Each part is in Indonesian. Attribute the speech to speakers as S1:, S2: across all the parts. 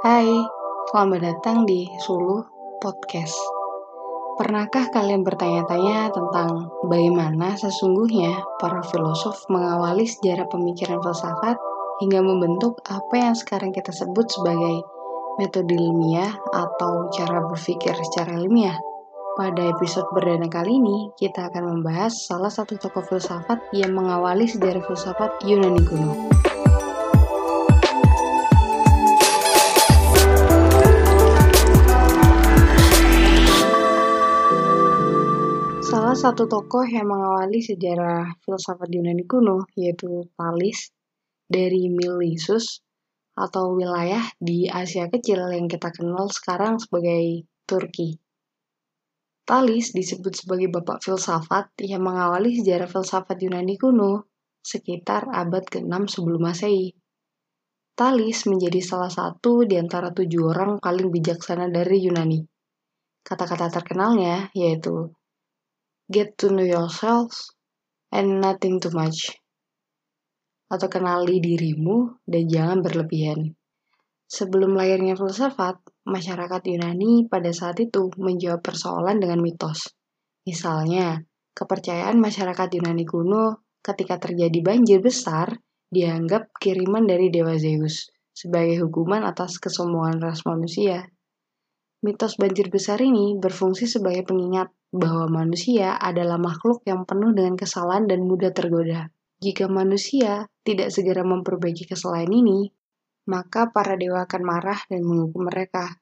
S1: Hai, selamat datang di Sulu Podcast. Pernahkah kalian bertanya-tanya tentang bagaimana sesungguhnya para filosof mengawali sejarah pemikiran filsafat hingga membentuk apa yang sekarang kita sebut sebagai metode ilmiah atau cara berpikir secara ilmiah? Pada episode perdana kali ini, kita akan membahas salah satu tokoh filsafat yang mengawali sejarah filsafat Yunani kuno. Satu tokoh yang mengawali sejarah filsafat Yunani kuno yaitu Thales dari Milesus atau wilayah di Asia Kecil yang kita kenal sekarang sebagai Turki. Thales disebut sebagai bapak filsafat yang mengawali sejarah filsafat Yunani kuno sekitar abad ke-6 sebelum Masehi. Thales menjadi salah satu di antara tujuh orang paling bijaksana dari Yunani. Kata-kata terkenalnya yaitu get to know yourself and nothing too much. Atau kenali dirimu dan jangan berlebihan. Sebelum lahirnya filsafat, masyarakat Yunani pada saat itu menjawab persoalan dengan mitos. Misalnya, kepercayaan masyarakat Yunani kuno ketika terjadi banjir besar dianggap kiriman dari Dewa Zeus sebagai hukuman atas kesombongan ras manusia. Mitos banjir besar ini berfungsi sebagai pengingat bahwa manusia adalah makhluk yang penuh dengan kesalahan dan mudah tergoda. Jika manusia tidak segera memperbaiki kesalahan ini, maka para dewa akan marah dan menghukum mereka.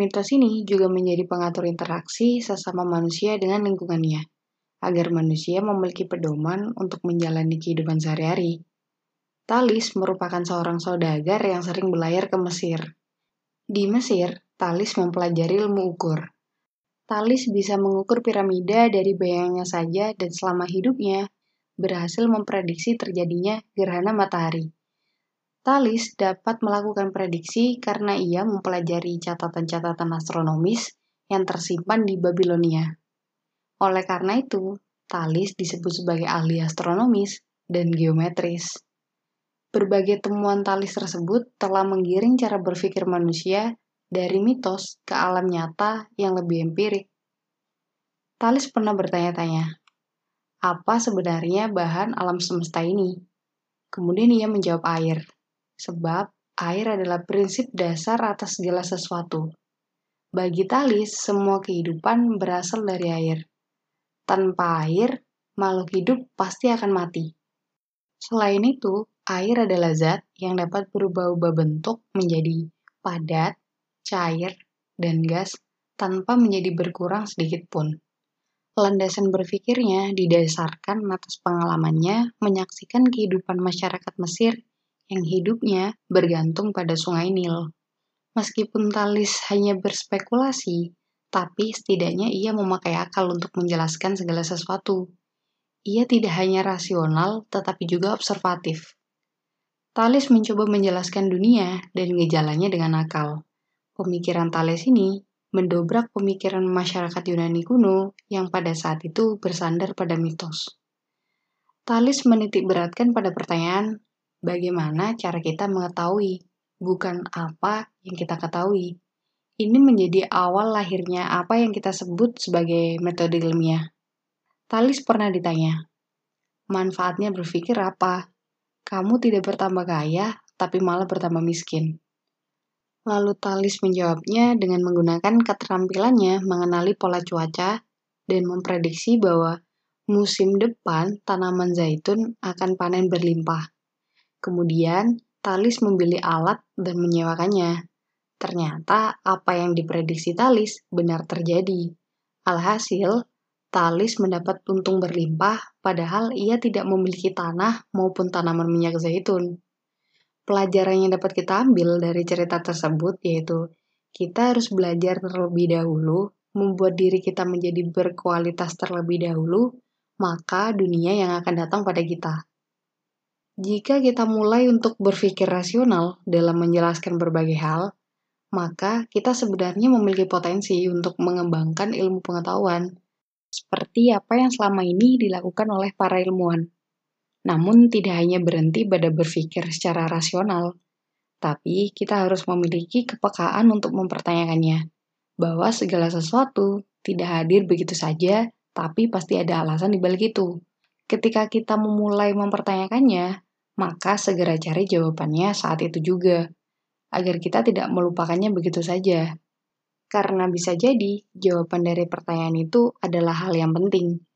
S1: Mitos ini juga menjadi pengatur interaksi sesama manusia dengan lingkungannya, agar manusia memiliki pedoman untuk menjalani kehidupan sehari-hari. Talis merupakan seorang saudagar yang sering berlayar ke Mesir. Di Mesir, Talis mempelajari ilmu ukur, Talis bisa mengukur piramida dari bayangnya saja dan selama hidupnya berhasil memprediksi terjadinya gerhana matahari. Talis dapat melakukan prediksi karena ia mempelajari catatan-catatan astronomis yang tersimpan di Babilonia. Oleh karena itu, Talis disebut sebagai ahli astronomis dan geometris. Berbagai temuan Talis tersebut telah menggiring cara berpikir manusia dari mitos ke alam nyata yang lebih empirik. Talis pernah bertanya-tanya, apa sebenarnya bahan alam semesta ini? Kemudian ia menjawab air, sebab air adalah prinsip dasar atas segala sesuatu. Bagi Talis, semua kehidupan berasal dari air. Tanpa air, makhluk hidup pasti akan mati. Selain itu, air adalah zat yang dapat berubah-ubah bentuk menjadi padat, cair, dan gas tanpa menjadi berkurang sedikit pun. Landasan berpikirnya didasarkan atas pengalamannya menyaksikan kehidupan masyarakat Mesir yang hidupnya bergantung pada sungai Nil. Meskipun Talis hanya berspekulasi, tapi setidaknya ia memakai akal untuk menjelaskan segala sesuatu. Ia tidak hanya rasional, tetapi juga observatif. Talis mencoba menjelaskan dunia dan gejalanya dengan akal. Pemikiran Thales ini mendobrak pemikiran masyarakat Yunani kuno yang pada saat itu bersandar pada mitos. Thales menitik beratkan pada pertanyaan, bagaimana cara kita mengetahui, bukan apa yang kita ketahui. Ini menjadi awal lahirnya apa yang kita sebut sebagai metode ilmiah. Thales pernah ditanya, manfaatnya berpikir apa? Kamu tidak bertambah kaya, tapi malah bertambah miskin. Lalu Talis menjawabnya dengan menggunakan keterampilannya mengenali pola cuaca dan memprediksi bahwa musim depan tanaman zaitun akan panen berlimpah. Kemudian, Talis membeli alat dan menyewakannya. Ternyata apa yang diprediksi Talis benar terjadi. Alhasil, Talis mendapat untung berlimpah padahal ia tidak memiliki tanah maupun tanaman minyak zaitun pelajaran yang dapat kita ambil dari cerita tersebut yaitu kita harus belajar terlebih dahulu, membuat diri kita menjadi berkualitas terlebih dahulu, maka dunia yang akan datang pada kita. Jika kita mulai untuk berpikir rasional dalam menjelaskan berbagai hal, maka kita sebenarnya memiliki potensi untuk mengembangkan ilmu pengetahuan, seperti apa yang selama ini dilakukan oleh para ilmuwan. Namun tidak hanya berhenti pada berpikir secara rasional, Tapi kita harus memiliki kepekaan untuk mempertanyakannya. Bahwa segala sesuatu tidak hadir begitu saja, tapi pasti ada alasan di balik itu. Ketika kita memulai mempertanyakannya, maka segera cari jawabannya saat itu juga, agar kita tidak melupakannya begitu saja. Karena bisa jadi, jawaban dari pertanyaan itu adalah hal yang penting.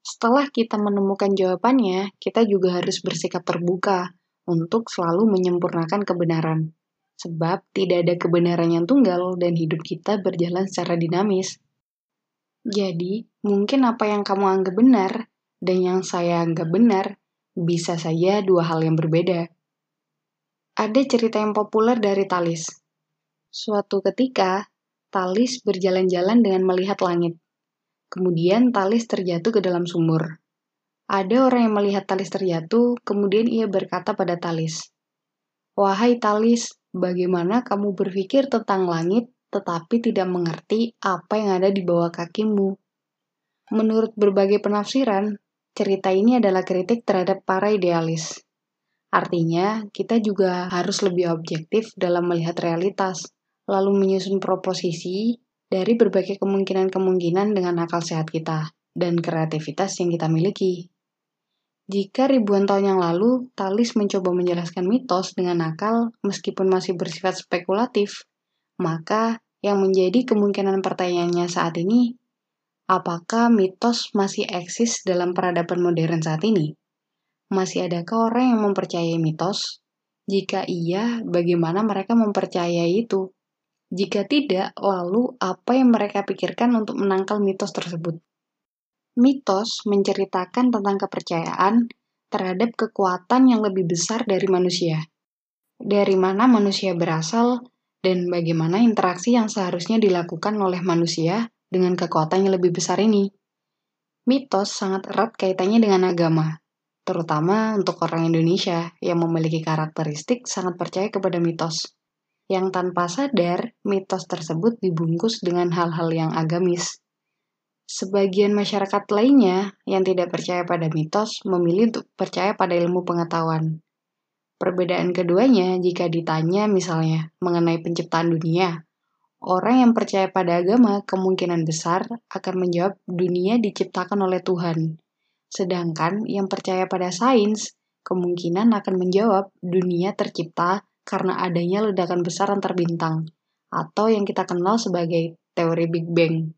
S1: Setelah kita menemukan jawabannya, kita juga harus bersikap terbuka untuk selalu menyempurnakan kebenaran. Sebab tidak ada kebenaran yang tunggal dan hidup kita berjalan secara dinamis. Jadi, mungkin apa yang kamu anggap benar dan yang saya anggap benar bisa saja dua hal yang berbeda. Ada cerita yang populer dari Talis. Suatu ketika, Talis berjalan-jalan dengan melihat langit. Kemudian Talis terjatuh ke dalam sumur. Ada orang yang melihat Talis terjatuh, kemudian ia berkata pada Talis, Wahai Talis, bagaimana kamu berpikir tentang langit tetapi tidak mengerti apa yang ada di bawah kakimu? Menurut berbagai penafsiran, cerita ini adalah kritik terhadap para idealis. Artinya, kita juga harus lebih objektif dalam melihat realitas, lalu menyusun proposisi dari berbagai kemungkinan-kemungkinan dengan akal sehat kita dan kreativitas yang kita miliki. Jika ribuan tahun yang lalu, Talis mencoba menjelaskan mitos dengan akal meskipun masih bersifat spekulatif, maka yang menjadi kemungkinan pertanyaannya saat ini, apakah mitos masih eksis dalam peradaban modern saat ini? Masih adakah orang yang mempercayai mitos? Jika iya, bagaimana mereka mempercayai itu? Jika tidak, lalu apa yang mereka pikirkan untuk menangkal mitos tersebut? Mitos menceritakan tentang kepercayaan terhadap kekuatan yang lebih besar dari manusia. Dari mana manusia berasal dan bagaimana interaksi yang seharusnya dilakukan oleh manusia dengan kekuatan yang lebih besar ini. Mitos sangat erat kaitannya dengan agama, terutama untuk orang Indonesia yang memiliki karakteristik sangat percaya kepada mitos. Yang tanpa sadar, mitos tersebut dibungkus dengan hal-hal yang agamis. Sebagian masyarakat lainnya yang tidak percaya pada mitos memilih untuk percaya pada ilmu pengetahuan. Perbedaan keduanya jika ditanya misalnya mengenai penciptaan dunia, orang yang percaya pada agama kemungkinan besar akan menjawab dunia diciptakan oleh Tuhan. Sedangkan yang percaya pada sains kemungkinan akan menjawab dunia tercipta karena adanya ledakan besar antar bintang atau yang kita kenal sebagai teori Big Bang.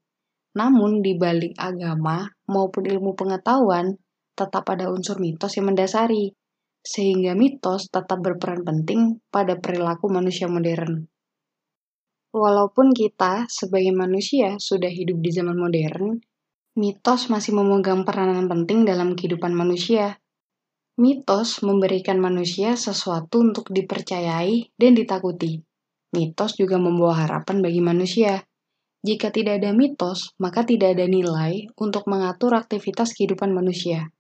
S1: Namun di balik agama maupun ilmu pengetahuan tetap ada unsur mitos yang mendasari, sehingga mitos tetap berperan penting pada perilaku manusia modern. Walaupun kita sebagai manusia sudah hidup di zaman modern, mitos masih memegang peranan penting dalam kehidupan manusia. Mitos memberikan manusia sesuatu untuk dipercayai dan ditakuti. Mitos juga membawa harapan bagi manusia jika tidak ada mitos, maka tidak ada nilai untuk mengatur aktivitas kehidupan manusia.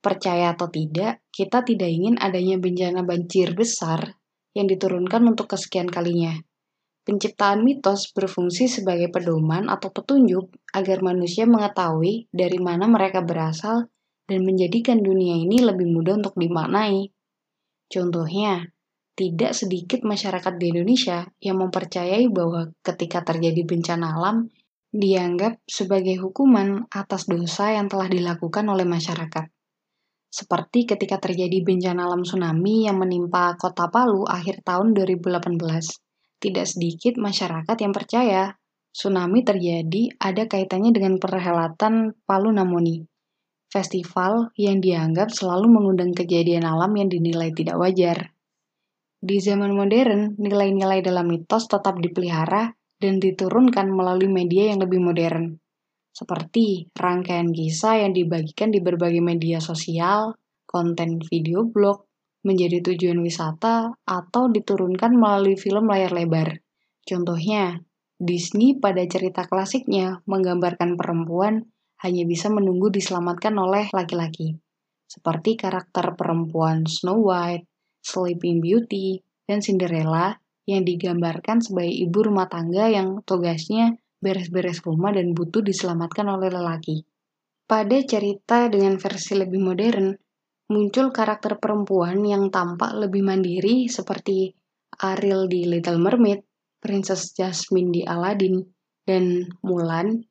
S1: Percaya atau tidak, kita tidak ingin adanya bencana banjir besar yang diturunkan untuk kesekian kalinya. Penciptaan mitos berfungsi sebagai pedoman atau petunjuk agar manusia mengetahui dari mana mereka berasal dan menjadikan dunia ini lebih mudah untuk dimaknai. Contohnya, tidak sedikit masyarakat di Indonesia yang mempercayai bahwa ketika terjadi bencana alam, dianggap sebagai hukuman atas dosa yang telah dilakukan oleh masyarakat. Seperti ketika terjadi bencana alam tsunami yang menimpa kota Palu akhir tahun 2018. Tidak sedikit masyarakat yang percaya tsunami terjadi ada kaitannya dengan perhelatan Palu Namoni. Festival yang dianggap selalu mengundang kejadian alam yang dinilai tidak wajar. Di zaman modern, nilai-nilai dalam mitos tetap dipelihara dan diturunkan melalui media yang lebih modern, seperti rangkaian kisah yang dibagikan di berbagai media sosial, konten video blog, menjadi tujuan wisata, atau diturunkan melalui film layar lebar. Contohnya, Disney pada cerita klasiknya menggambarkan perempuan hanya bisa menunggu diselamatkan oleh laki-laki, seperti karakter perempuan Snow White, Sleeping Beauty, dan Cinderella yang digambarkan sebagai ibu rumah tangga yang tugasnya beres-beres rumah dan butuh diselamatkan oleh lelaki. Pada cerita dengan versi lebih modern, muncul karakter perempuan yang tampak lebih mandiri seperti Ariel di Little Mermaid, Princess Jasmine di Aladdin, dan Mulan.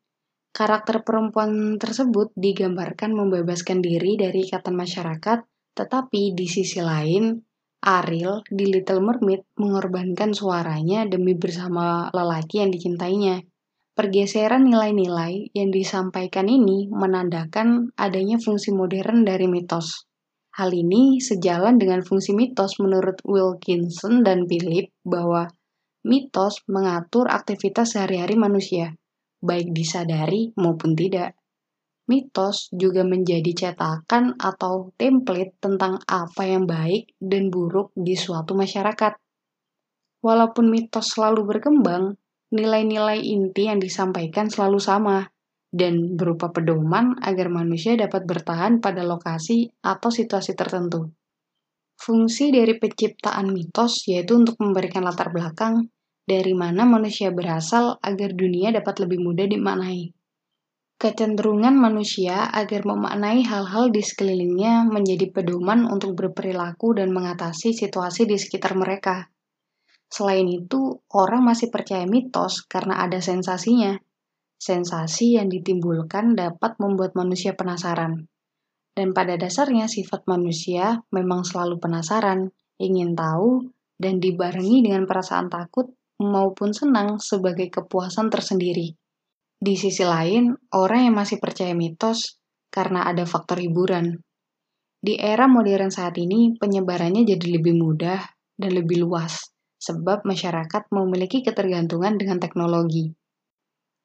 S1: Karakter perempuan tersebut digambarkan membebaskan diri dari ikatan masyarakat, tetapi di sisi lain, Ariel di Little Mermaid mengorbankan suaranya demi bersama lelaki yang dicintainya. Pergeseran nilai-nilai yang disampaikan ini menandakan adanya fungsi modern dari mitos. Hal ini sejalan dengan fungsi mitos menurut Wilkinson dan Philip bahwa mitos mengatur aktivitas sehari-hari manusia, baik disadari maupun tidak. Mitos juga menjadi cetakan atau template tentang apa yang baik dan buruk di suatu masyarakat. Walaupun mitos selalu berkembang, nilai-nilai inti yang disampaikan selalu sama dan berupa pedoman agar manusia dapat bertahan pada lokasi atau situasi tertentu. Fungsi dari penciptaan mitos yaitu untuk memberikan latar belakang dari mana manusia berasal agar dunia dapat lebih mudah dimaknai. Kecenderungan manusia agar memaknai hal-hal di sekelilingnya menjadi pedoman untuk berperilaku dan mengatasi situasi di sekitar mereka. Selain itu, orang masih percaya mitos karena ada sensasinya. Sensasi yang ditimbulkan dapat membuat manusia penasaran. Dan pada dasarnya sifat manusia memang selalu penasaran, ingin tahu, dan dibarengi dengan perasaan takut maupun senang sebagai kepuasan tersendiri. Di sisi lain, orang yang masih percaya mitos karena ada faktor hiburan. Di era modern saat ini, penyebarannya jadi lebih mudah dan lebih luas sebab masyarakat memiliki ketergantungan dengan teknologi.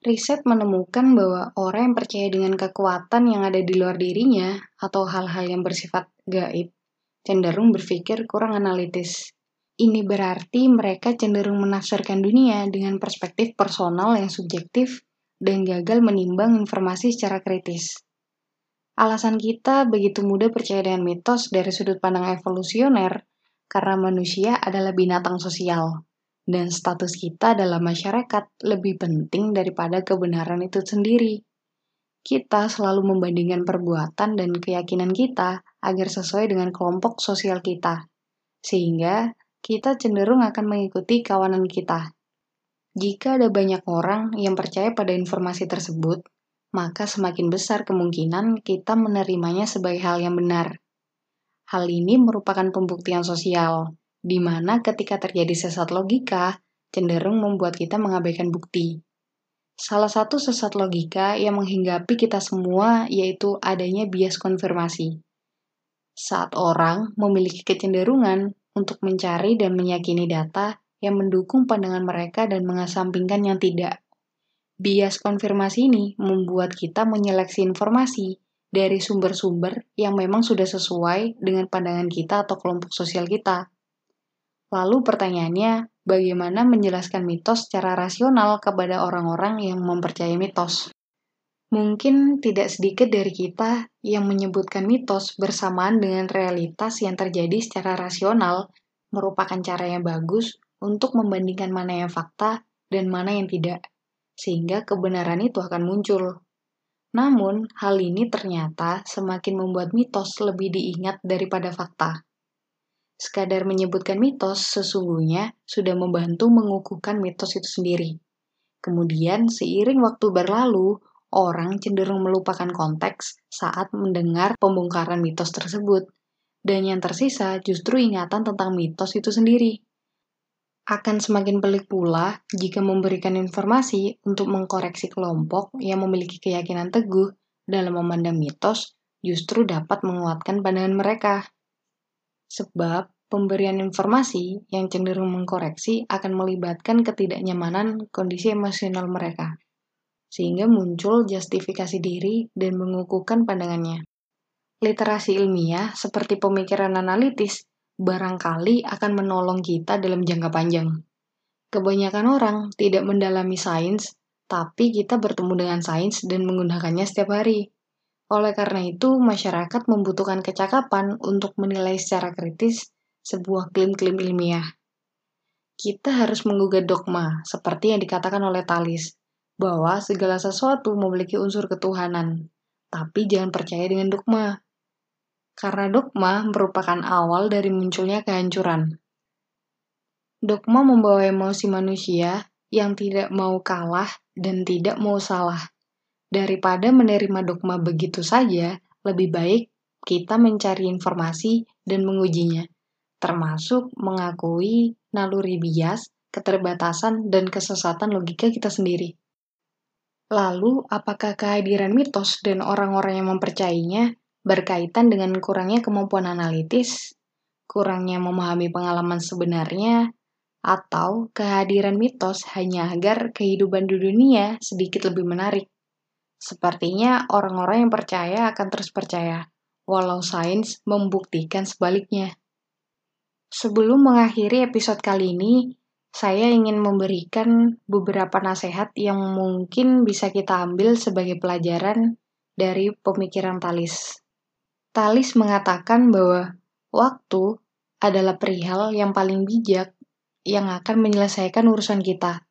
S1: Riset menemukan bahwa orang yang percaya dengan kekuatan yang ada di luar dirinya atau hal-hal yang bersifat gaib cenderung berpikir kurang analitis. Ini berarti mereka cenderung menafsirkan dunia dengan perspektif personal yang subjektif dan gagal menimbang informasi secara kritis. Alasan kita begitu mudah percaya dengan mitos dari sudut pandang evolusioner karena manusia adalah binatang sosial, dan status kita dalam masyarakat lebih penting daripada kebenaran itu sendiri. Kita selalu membandingkan perbuatan dan keyakinan kita agar sesuai dengan kelompok sosial kita, sehingga kita cenderung akan mengikuti kawanan kita. Jika ada banyak orang yang percaya pada informasi tersebut, maka semakin besar kemungkinan kita menerimanya sebagai hal yang benar. Hal ini merupakan pembuktian sosial, di mana ketika terjadi sesat logika, cenderung membuat kita mengabaikan bukti. Salah satu sesat logika yang menghinggapi kita semua yaitu adanya bias konfirmasi. Saat orang memiliki kecenderungan untuk mencari dan meyakini data yang mendukung pandangan mereka dan mengesampingkan yang tidak. Bias konfirmasi ini membuat kita menyeleksi informasi dari sumber-sumber yang memang sudah sesuai dengan pandangan kita atau kelompok sosial kita. Lalu pertanyaannya, bagaimana menjelaskan mitos secara rasional kepada orang-orang yang mempercayai mitos? Mungkin tidak sedikit dari kita yang menyebutkan mitos bersamaan dengan realitas yang terjadi secara rasional merupakan cara yang bagus untuk membandingkan mana yang fakta dan mana yang tidak, sehingga kebenaran itu akan muncul. Namun, hal ini ternyata semakin membuat mitos lebih diingat daripada fakta. Sekadar menyebutkan mitos sesungguhnya sudah membantu mengukuhkan mitos itu sendiri. Kemudian, seiring waktu berlalu, orang cenderung melupakan konteks saat mendengar pembongkaran mitos tersebut, dan yang tersisa justru ingatan tentang mitos itu sendiri. Akan semakin pelik pula jika memberikan informasi untuk mengkoreksi kelompok yang memiliki keyakinan teguh dalam memandang mitos justru dapat menguatkan pandangan mereka. Sebab pemberian informasi yang cenderung mengkoreksi akan melibatkan ketidaknyamanan kondisi emosional mereka, sehingga muncul justifikasi diri dan mengukuhkan pandangannya. Literasi ilmiah seperti pemikiran analitis barangkali akan menolong kita dalam jangka panjang. Kebanyakan orang tidak mendalami sains, tapi kita bertemu dengan sains dan menggunakannya setiap hari. Oleh karena itu, masyarakat membutuhkan kecakapan untuk menilai secara kritis sebuah klaim-klaim ilmiah. Kita harus menggugat dogma, seperti yang dikatakan oleh Talis, bahwa segala sesuatu memiliki unsur ketuhanan, tapi jangan percaya dengan dogma. karena dogma merupakan awal dari munculnya kehancuran. Dogma membawa emosi manusia yang tidak mau kalah dan tidak mau salah. Daripada menerima dogma begitu saja, lebih baik kita mencari informasi dan mengujinya, termasuk mengakui naluri bias, keterbatasan, dan kesesatan logika kita sendiri. Lalu, apakah kehadiran mitos dan orang-orang yang mempercayainya berkaitan dengan kurangnya kemampuan analitis, kurangnya memahami pengalaman sebenarnya, atau kehadiran mitos hanya agar kehidupan di dunia sedikit lebih menarik? Sepertinya orang-orang yang percaya akan terus percaya, walau sains membuktikan sebaliknya. Sebelum mengakhiri episode kali ini, saya ingin memberikan beberapa nasihat yang mungkin bisa kita ambil sebagai pelajaran dari pemikiran Talis. Talis mengatakan bahwa waktu adalah perihal yang paling bijak yang akan menyelesaikan urusan kita.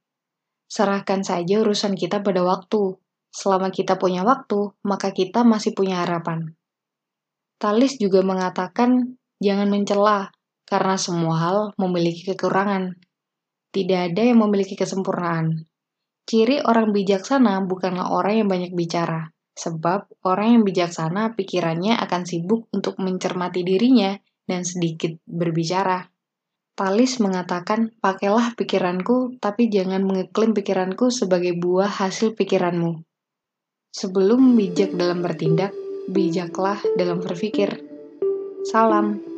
S1: Serahkan saja urusan kita pada waktu. Selama kita punya waktu, maka kita masih punya harapan. Talis juga mengatakan, jangan mencela, karena semua hal memiliki kekurangan. Tidak ada yang memiliki kesempurnaan. Ciri orang bijaksana bukanlah orang yang banyak bicara, sebab orang yang bijaksana pikirannya akan sibuk untuk mencermati dirinya dan sedikit berbicara. Talis mengatakan, pakailah pikiranku, tapi jangan mengeklaim pikiranku sebagai buah hasil pikiranmu. Sebelum bijak dalam bertindak, bijaklah dalam berpikir. Salam.